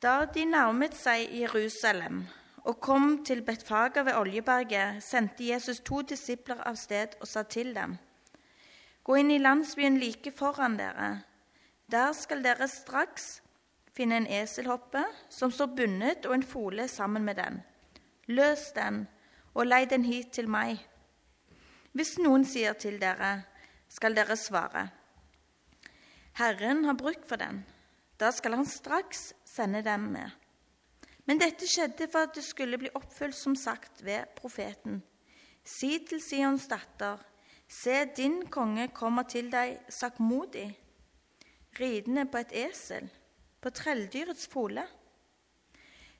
Da de nærmet seg Jerusalem og kom til Betfaga ved Oljeberget, sendte Jesus to disipler av sted og sa til dem.: Gå inn i landsbyen like foran dere. Der skal dere straks finne en eselhoppe som står bundet, og en fole sammen med den. Løs den og lei den hit til meg. Hvis noen sier til dere, skal dere svare:" Herren har bruk for den. Da skal han straks sende dem med. Men dette skjedde for at det skulle bli oppfylt som sagt ved profeten. Si til Sions datter, se, din konge kommer til deg sakkmodig, ridende på et esel, på trelldyrets fole.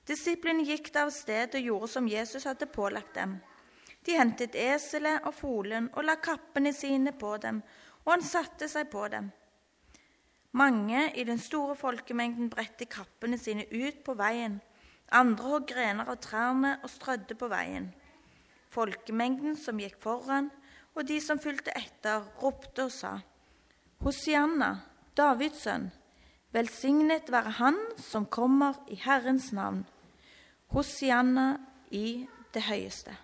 Disiplene gikk da av sted og gjorde som Jesus hadde pålagt dem. De hentet eselet og folen og la kappene sine på dem, og han satte seg på dem. Mange i den store folkemengden bredte kappene sine ut på veien. Andre hogg grener av trærne og strødde på veien. Folkemengden som gikk foran, og de som fulgte etter, ropte og sa:" Hosianna, Davids sønn, velsignet være Han som kommer i Herrens navn. Hosianna i det høyeste.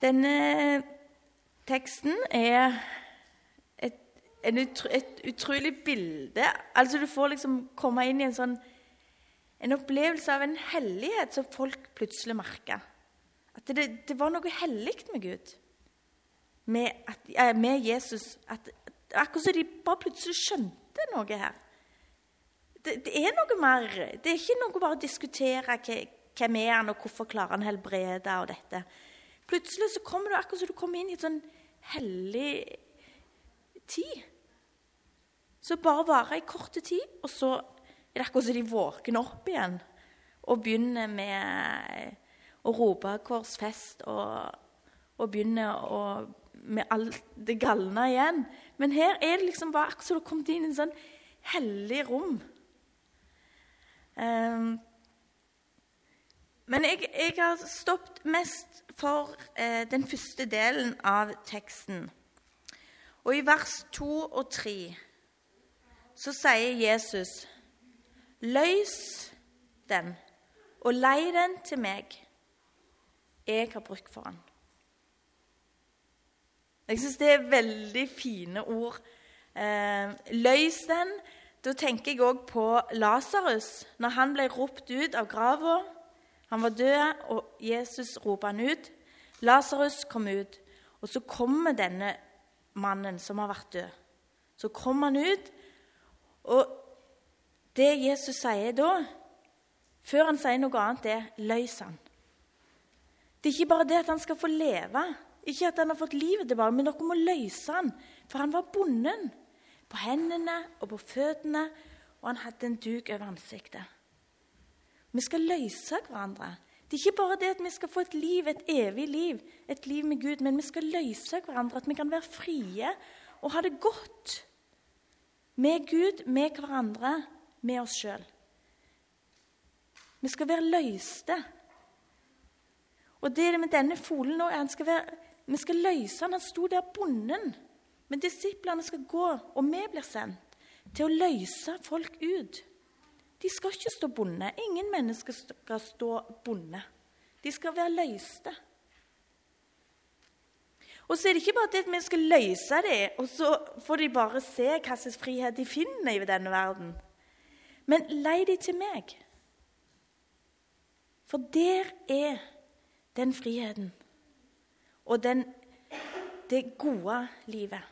Denne teksten er et, utro, et, utrolig bilde. Altså Du får liksom komme inn i en sånn en opplevelse av en hellighet som folk plutselig merka. At det, det, var noe hellig med Gud, med, at, med Jesus. At, akkurat som de bare plutselig skjønte noe her. Det, det, er noe mer. Det er ikke noe bare å diskutere hvem er han, og hvorfor klarer han helbrede og dette. Plutselig så kommer du akkurat som du kommer inn i en sånn hellig tid. Så bare varer i korte tid, og så er det akkurat som de våkner opp igjen og begynner med å rope 'korsfest' og, og begynner å, med alt det galne igjen. Men her er det liksom bare akkurat som du har kommet inn i en sånn hellig rom. Um, men jeg, jeg, har stoppet mest for eh, den første delen av teksten. Og i vers 2 og 3 så sier Jesus, 'Løs den og lei den til meg. Jeg har bruk for den.' Jeg syns det er veldig fine ord. Eh, 'Løs den' Da tenker jeg òg på Lasarus, når han ble ropt ut av grava. Han var død, og Jesus roper han ut. Lasarus kom ut, og så kommer denne mannen som har vært død. Så kommer han ut, og det Jesus sier da, før han sier noe annet, er 'løs han'. Det er ikke bare det at han skal få leve, ikke at han har fått livet tilbake, men dere må løse han, for han var bonden på hendene og på føttene, og han hadde en duk over ansiktet. Vi skal løse hverandre. Det er ikke bare det at vi skal få et liv, et evig liv, et liv med Gud, men vi skal løse hverandre, at vi kan være frie og ha det godt med Gud, med hverandre, med oss sjøl. Vi skal være løste. Og det med denne folen òg. Vi skal løse han. Han sto der bonden. Men disiplene skal gå, og vi blir sendt til å løse folk ut. De skal ikke stå bonde. Ingen mennesker skal stå bonde. De skal være løste. Og så er det ikke bare det at vi skal løse det, og så får de bare se hva slags frihet de finner i denne verden. Men lei de til meg. For der er den friheten og den, det gode livet.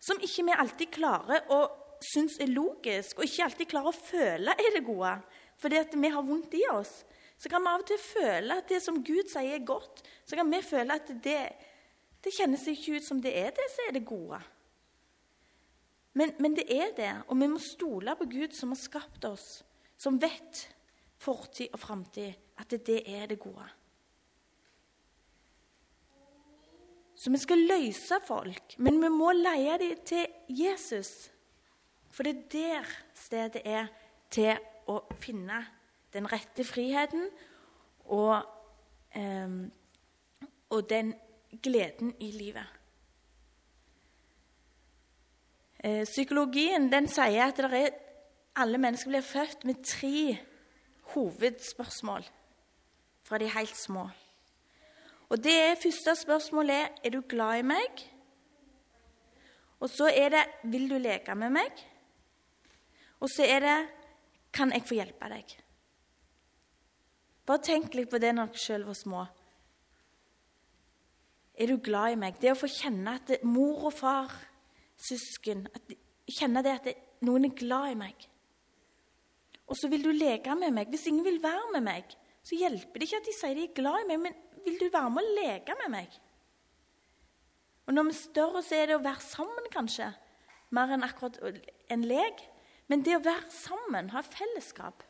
Som ikke vi alltid klarer å syns er logisk, og ikke alltid klarer å føle er det gode fordi at vi har vondt i oss, så kan vi av og til føle at det som Gud sier, er godt. Så kan vi føle at det, det kjennes ikke ut som det er det som er det gode. Men, men det er det, og vi må stole på Gud som har skapt oss, som vet fortid og framtid, at det er det gode. Så vi skal løse folk, men vi må leie dem til Jesus. For det er der stedet er til å finne den rette friheten og, eh, og den gleden i livet. Eh, psykologien den sier at er, alle mennesker blir født med tre hovedspørsmål fra de helt små. Og det Første spørsmålet er er du glad i meg. Og så er det vil du leke med meg. Og så er det kan jeg få hjelpe deg. Bare tenk litt på det når dere sjøl var små. Er du glad i meg? Det å få kjenne at det, mor og far, søsken Kjenne det at det, noen er glad i meg. Og så vil du leke med meg. Hvis ingen vil være med meg, så hjelper det ikke at de sier de er glad i meg, men vil du være med og leke med meg? Og Når vi er større, så er det å være sammen, kanskje, mer enn akkurat en lek. Men det å være sammen, ha fellesskap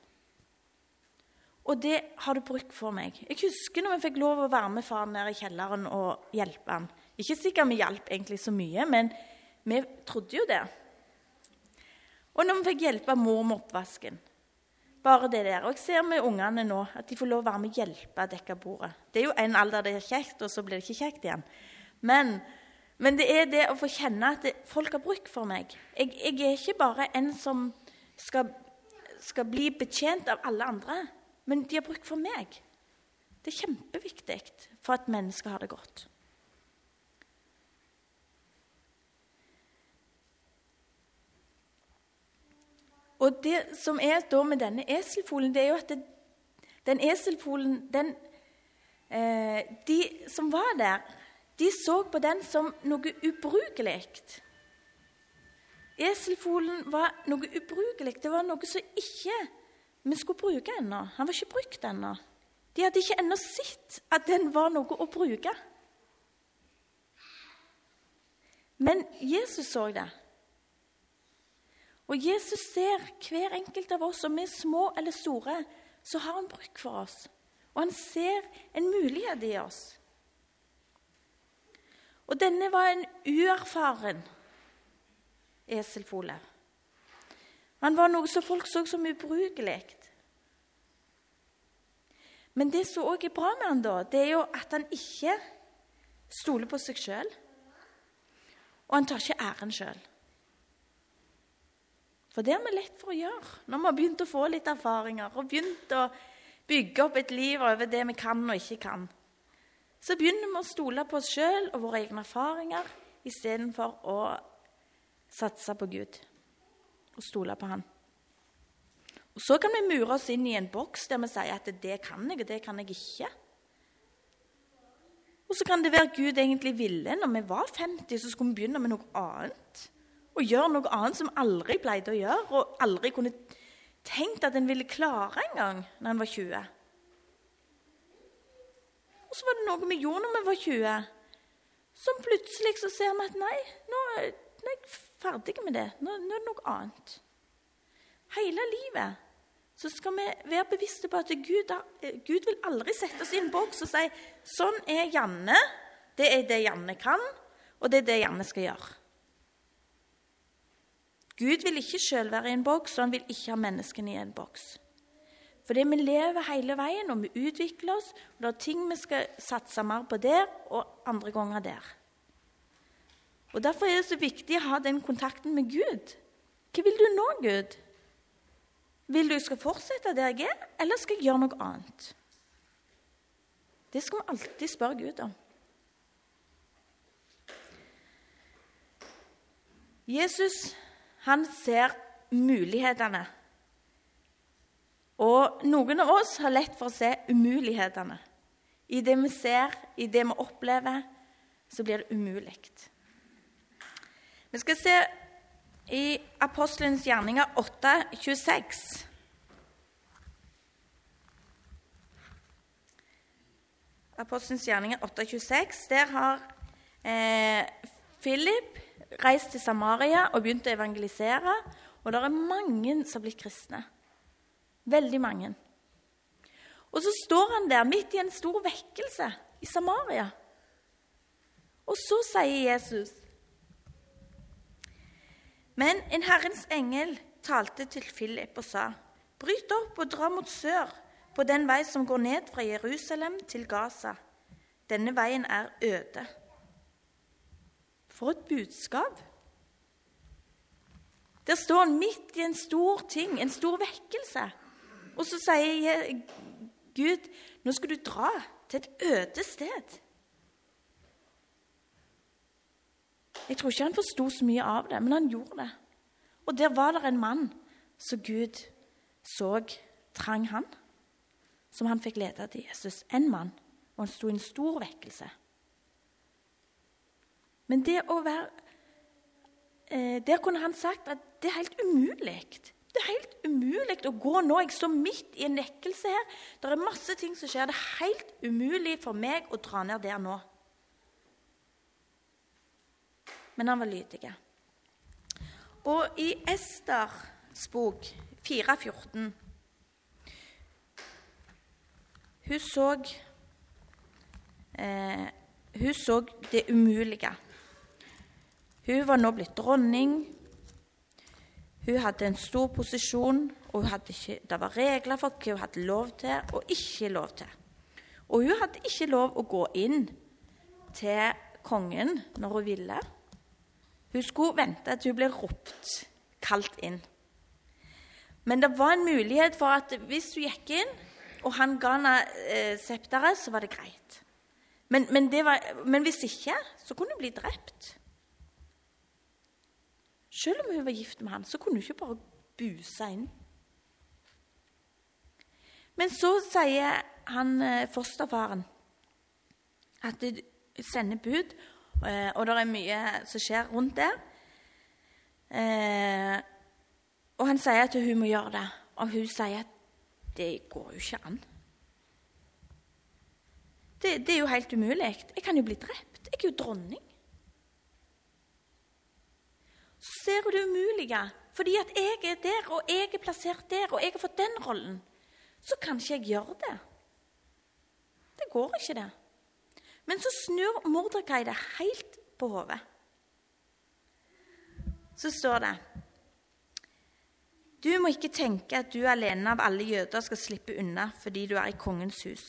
Og det har du bruk for meg. Jeg husker når vi fikk lov å være med faren ned i kjelleren og hjelpe han. Ikke sikkert vi hjalp egentlig så mye, men vi trodde jo det. Og når vi fikk hjelpe mor med oppvasken. Bare det der. Og jeg ser med ungene nå at de får lov å være med og hjelpe å dekke bordet. Det er jo en alder det er kjekt, og så blir det ikke kjekt igjen. Men, men det er det å få kjenne at det, folk har bruk for meg. Jeg, jeg, er ikke bare en som skal, skal bli betjent av alle andre, men de har bruk for meg. Det er kjempeviktig for at mennesker har det godt. Og det som er da med denne eselfolen, det er jo at det, den eselfolen den, eh, De som var der, de så på den som noe ubrukelig. Eselfolen var noe ubrukelig. Det var noe som ikke vi skulle bruke ennå. Han var ikke brukt ennå. De hadde ikke ennå sett at den var noe å bruke. Men Jesus så det. Og Jesus ser hver enkelt av oss, om vi er små eller store, så har han bruk for oss. Og han ser en mulighet i oss. Og denne var en uerfaren eselfole. Han var noe som folk så som ubrukelig. Men det som òg er bra med han da, det er jo at han ikke stoler på seg sjøl. Og han tar ikke æren sjøl. For det har vi lett for å gjøre når vi har begynt å få litt erfaringer og begynt å bygge opp et liv over det vi kan og ikke kan. Så begynner vi å stole på oss sjøl og våre egne erfaringer istedenfor å satse på Gud og stole på Han. Og Så kan vi mure oss inn i en boks der vi sier at det kan jeg, og det kan jeg ikke. Og så kan det være Gud egentlig ville. Når vi var 50, så skulle vi begynne med noe annet og gjøre noe annet som aldri pleide å gjøre, og aldri kunne tenkt at en ville klare engang når en var 20. Og så var det noe vi gjorde når vi var 20, som plutselig så ser vi at nei, nå, er jeg ferdig med det. Nå, nå er det noe annet. Hele livet så skal vi være bevisste på at Gud, Gud vil aldri sette oss i en boks og si sånn er Janne, det er det Janne kan, og det er det Janne skal gjøre. Gud vil ikke sjøl være i en boks, og han vil ikke ha menneskene i en boks. Fordi vi lever hele veien, og vi utvikler oss. og Det er ting vi skal satse mer på der, og andre ganger der. Og Derfor er det så viktig å ha den kontakten med Gud. Hva vil du nå, Gud? Vil du jeg skal fortsette der jeg er, eller skal jeg gjøre noe annet? Det skal vi alltid spørre Gud om. Jesus han ser mulighetene. Og noen av oss har lett for å se umulighetene. I det vi ser, i det vi opplever, så blir det umulig. Vi skal se i Apostelens gjerninger 8,26. Apostelens gjerninger 8,26. Der har eh, Philip reist til Samaria og begynt å evangelisere. Og det er mange som har blitt kristne. Veldig mange. Og så står han der midt i en stor vekkelse i Samaria. Og så sier Jesus Men en Herrens engel talte til Philip og sa.: Bryt opp og dra mot sør, på den vei som går ned fra Jerusalem til Gaza. Denne veien er øde. For et budskap! Der står han midt i en stor ting, en stor vekkelse. Og så sier Gud, nå skal du dra til et øde sted. Jeg tror ikke han forsto så mye av det, men han gjorde det. Og der var det en mann som Gud så trang han, som han fikk lede til Jesus. En mann. Og han sto i en stor vekkelse. Men det å være eh, Der kunne han sagt at det er helt umulig. Det er helt umulig å gå nå. Jeg står midt i en nekkelse her. Det er masse ting som skjer. Det er helt umulig for meg å dra ned der nå. Men han var lydig. Og i Esters bok 4.14 Hun så eh, Hun så det umulige. Hun var nå blitt dronning. Hun hadde en stor posisjon, og ikke, det var regler for hva hun hadde lov til og ikke lov til. Og hun hadde ikke lov å gå inn til kongen når hun ville. Hun skulle vente til hun ble ropt, kalt inn. Men det var en mulighet for at hvis hun gikk inn, og han ga henne eh, septeret, så var det greit. Men, men, det var, men hvis ikke, så kunne hun bli drept. Selv om hun var gift med han, så kunne hun ikke bare buse inn. Men så sier han eh, fosterfaren at de sender bud, eh, og det er mye som skjer rundt det. Eh, og han sier at hun må gjøre det, og hun sier at det går jo ikke an. Det, det er jo helt umulig. Jeg kan jo bli drept. Jeg er jo dronning så ser hun det umulige. Fordi at jeg er der, og jeg er plassert der, og jeg har fått den rollen. Så kan ikke jeg gjøre det. Det går ikke, det. Men så snur Mordekai det helt på hodet. Så står det Du må ikke tenke at du alene av alle jøder skal slippe unna fordi du er i kongens hus.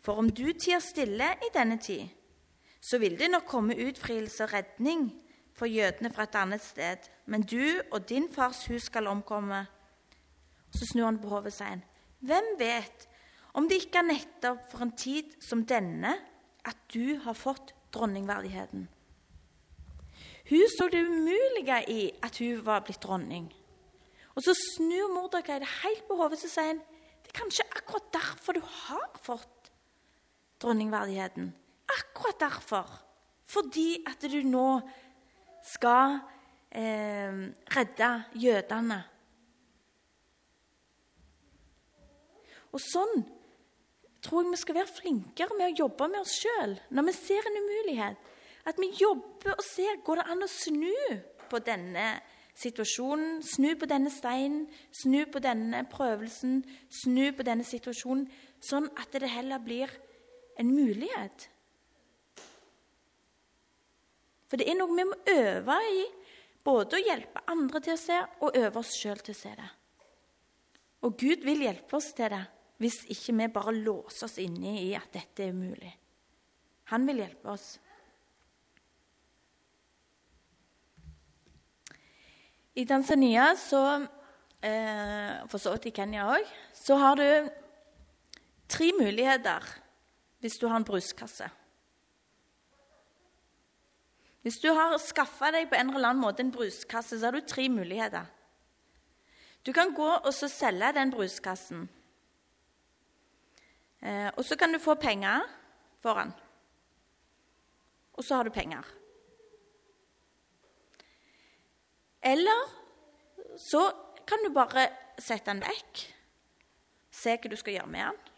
For om du tier stille i denne tid, så vil det nok komme utfrielse og redning for jødene fra et annet sted, men du og din fars hus skal omkomme. så snur han på hodet sier, hvem vet om det ikke er nettopp for en tid som denne at du har fått dronningverdigheten? Hun så det umulige i at hun var blitt dronning. Og så snur Mordekai det helt på hodet og sier han, det er kanskje akkurat derfor du har fått dronningverdigheten. Akkurat derfor. Fordi at du nå skal eh, redde jødene. Og sånn tror jeg vi skal være flinkere med å jobbe med oss sjøl når vi ser en umulighet. At vi jobber og ser går det an å snu på denne situasjonen, snu på denne steinen, snu på denne prøvelsen, snu på denne situasjonen, sånn at det heller blir en mulighet. For det er noe vi må øve i, både å hjelpe andre til å se og øve oss sjøl til å se det. Og Gud vil hjelpe oss til det hvis ikke vi bare låser oss inne i at dette er umulig. Han vil hjelpe oss. I Tanzania, så, eh, for så vidt i Kenya òg, så har du tre muligheter hvis du har en bruskasse. Hvis du har skaffa deg på en eller annen måte en bruskasse, så har du tre muligheter. Du kan gå og så selge den bruskassen. Eh, og så kan du få penger for den. Og så har du penger. Eller så kan du bare sette den vekk. Se hva du skal gjøre med den.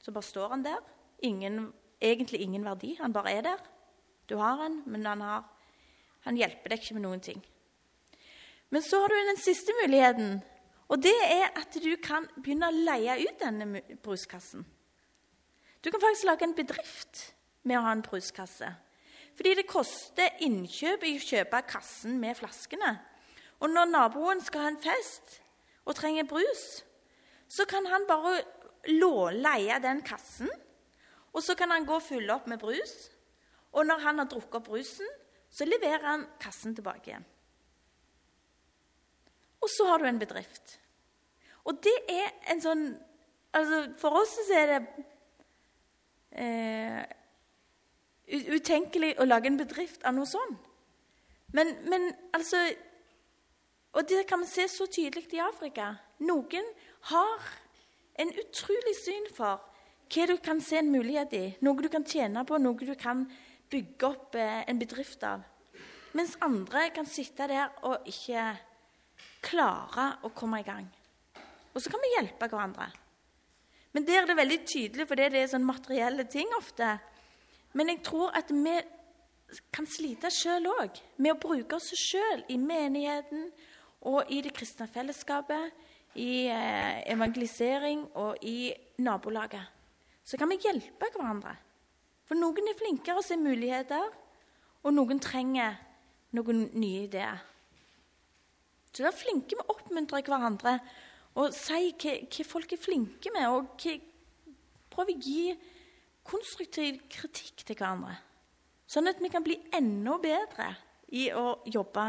Så bare står den der. Ingen, egentlig ingen verdi. Han bare er der. Du har en, men han, har, han hjelper deg ikke med noen ting. Men så har du den siste muligheten, og det er at du kan begynne å leie ut denne bruskassen. Du kan faktisk lage en bedrift med å ha en bruskasse. Fordi det koster innkjøp i å kjøpe kassen med flaskene. Og når naboen skal ha en fest og trenger brus, så kan han bare leie den kassen. Og så kan han gå og fylle opp med brus. Og når han har drukket opp rusen, så leverer han kassen tilbake igjen. og så har du en bedrift. Og det er en sånn altså For oss så er det eh, utenkelig å lage en bedrift av noe sånt. Men, men, altså Og det kan vi se så tydelig i Afrika. Noen har en utrolig syn for hva du kan se en mulighet i, noe du kan tjene på, noe du kan bygge opp eh, en bedrift av. Mens andre kan sitte der og ikke klare å komme i gang. Og så kan vi hjelpe hverandre. Men der er det veldig tydelig, for det er sånn materielle ting ofte. Men jeg tror at vi kan slite sjøl òg, med å bruke oss sjøl i menigheten og i det kristne fellesskapet, i eh, evangelisering og i nabolaget. Så kan vi hjelpe hverandre. For noen er flinkere å se muligheter, og noen trenger noen nye ideer. Så vær flinke med å oppmuntre hverandre og si hva, hva, folk er flinke med, og hva, prøve å gi konstruktiv kritikk til hverandre. Sånn at vi kan bli enda bedre i å jobbe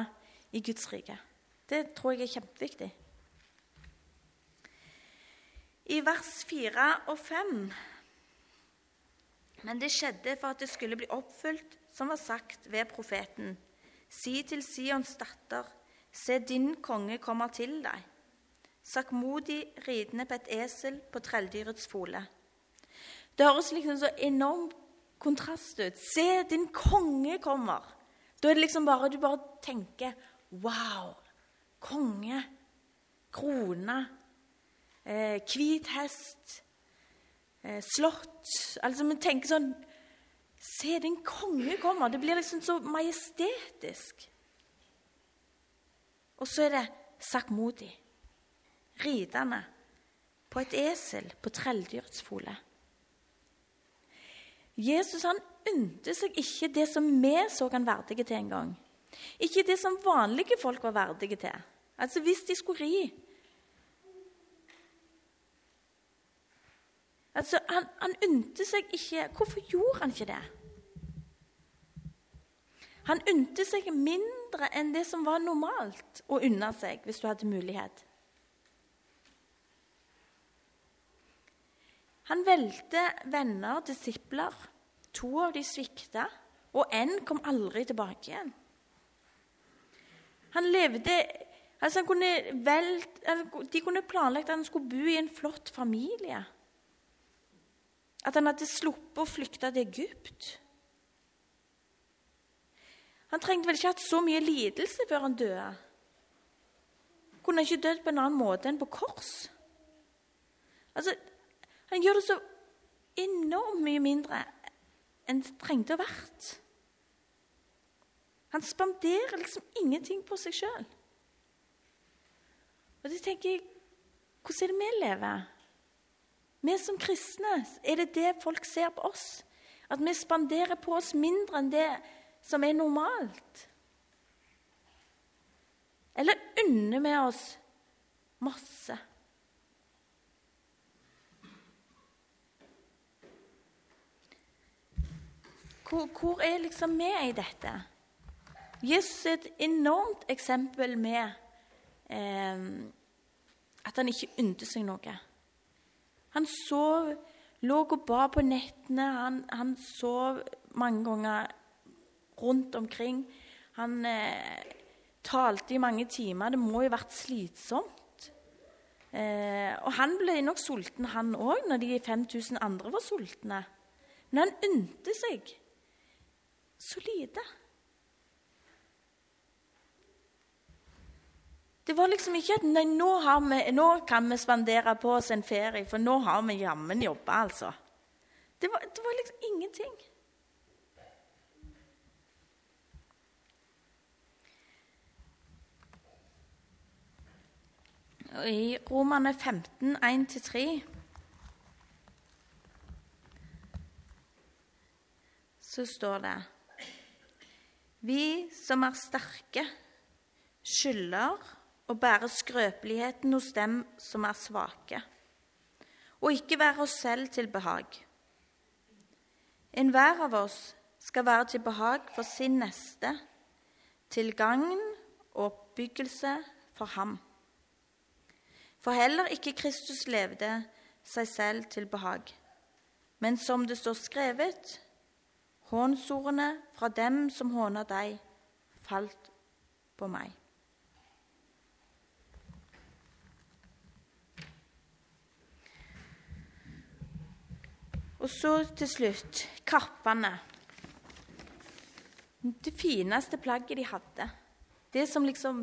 i Guds rike. Det tror jeg er kjempeviktig. I vers 4 og 5 men det skjedde for at det skulle bli oppfylt, som var sagt ved profeten. Si til Sions datter, se din konge kommer til deg. Sakkmodig ridende på et esel på trelldyrets fole. Det høres liksom så enormt kontrast ut. Se, din konge kommer. Da er det liksom bare du bare tenker Wow! Konge. Krone. Eh, hest slott Altså, Vi tenker sånn Se, den konge kommer. Det blir liksom så majestetisk. Og så er det sakkmodig, ridende på et esel på trelldyrets fole. Jesus han unte seg ikke det som vi så han verdige til en gang. Ikke det som vanlige folk var verdige til. Altså Hvis de skulle ri, Altså, han, han unte seg ikke Hvorfor gjorde han ikke det? Han unte seg mindre enn det som var normalt å unne seg hvis du hadde mulighet. Han valgte venner, disipler. To av de svikta, og én kom aldri tilbake igjen. Han levde altså han kunne veld, De kunne planlagt at han skulle bo i en flott familie. At han hadde sluppet å flykte til Egypt. Han trengte vel ikke hatt så mye lidelse før han døde. Kunne han ikke dødd på en annen måte enn på kors? Altså, Han gjør det så enormt mye mindre enn det trengte å vært. Han spanderer liksom ingenting på seg sjøl. Og så tenker jeg Hvordan er det vi lever? Vi som kristne, er det det folk ser på oss? At vi spanderer på oss mindre enn det som er normalt? Eller unner vi oss masse? Hvor, hvor er liksom vi i dette? Jesus er et enormt eksempel med eh, at han ikke ynte seg noe. Han sov, lå og ba på nettene. Han, han sov mange ganger rundt omkring. Han eh, talte i mange timer. Det må jo ha vært slitsomt. Eh, og han ble nok sulten, han òg, når de 5000 andre var sultne. Men han unte seg så lite. Det var liksom ikke at nei, nå, vi, nå, kan vi spandere på oss en ferie, for nå har vi jammen jobba, altså. Det var, det var liksom ingenting. Og I Romane 15, 1-3 så står det Vi som er sterke, skylder og bære skrøpeligheten hos dem som er svake, og ikke være oss selv til behag. Enhver av oss skal være til behag for sin neste, til gagn og oppbyggelse for ham. For heller ikke Kristus levde seg selv til behag. Men som det står skrevet, hånsordene fra dem som håner deg, falt på meg. Og så til slutt kappene. Det fineste plagget de hadde. Det som liksom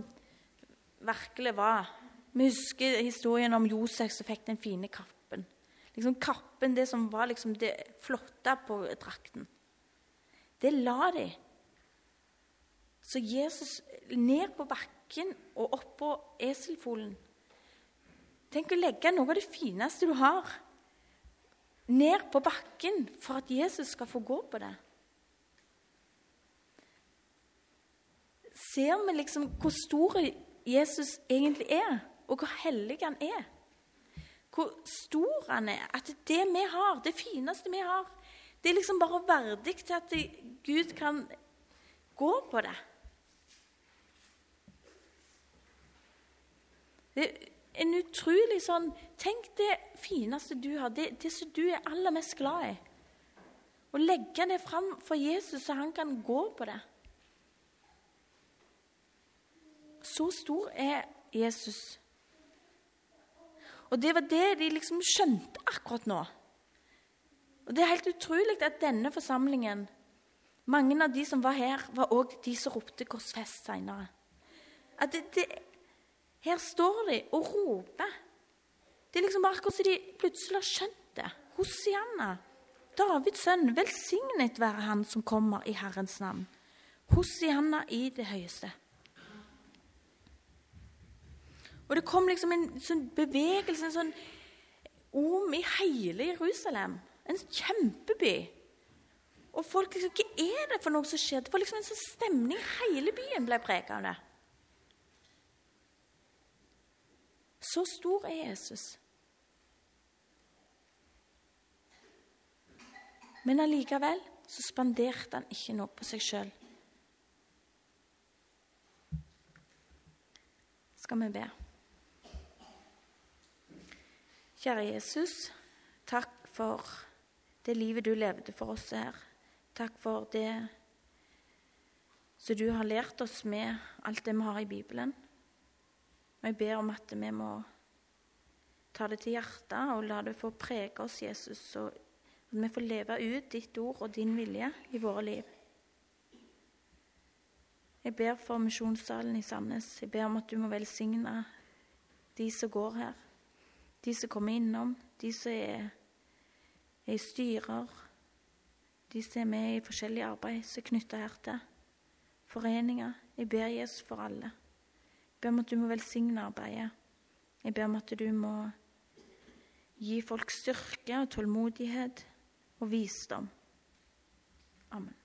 virkelig var. Vi husker historien om Josef som fikk den fine kappen. Liksom Kappen, det som var liksom det flotte på drakten. Det la de. Så Jesus ned på bakken og oppå eselfolen. Tenk å legge noe av det fineste du har, ned på bakken for at Jesus skal få gå på det. Ser vi liksom hvor stor Jesus egentlig er, og hvor hellig han er? Hvor stor han er. At det vi har, det fineste vi har, det er liksom bare verdig til at Gud kan gå på det. Det er en utrolig sånn Tenk det fineste du har, det, det som du er aller mest glad i. Og legge det fram for Jesus, så han kan gå på det. Så stor er Jesus. Og det var det de liksom skjønte akkurat nå. Og Det er helt utrolig at denne forsamlingen, mange av de som var her, var òg de som ropte 'korsfest' seinere. At det, det, her står de og roper. Det er liksom akkurat som de plutselig har skjønt det. Hosianna, Davids sønn, velsignet være han som kommer i Herrens navn. Hosianna i det høyeste. Og det kom liksom en sånn bevegelse, en sånn om i hele Jerusalem. En kjempeby. Og folk liksom Hva er det for noe som skjer? Det var liksom en sånn stemning. Hele byen ble preget av det. Så stor er Jesus. Men allikevel så spanderte han ikke noe på seg sjøl. Skal vi be. Kjære Jesus, takk for det livet du levde for oss her. Takk for det som du har lært oss med alt det vi har i Bibelen. Og jeg ber om at vi må ta det til hjertet og la det få prege oss, Jesus, så at vi får leve ut ditt ord og din vilje i våre liv. Jeg ber for misjonssalen i Sandnes. Jeg ber om at du må velsigne de som går her, de som kommer innom, de som er, er i styrer, de som er med i forskjellige arbeid som er knytta hertil. Foreninger. Jeg ber Jesus for alle ber om at du må velsigne arbeidet. Jeg ber om at du må gi folk styrke og tålmodighet og visdom. Amen.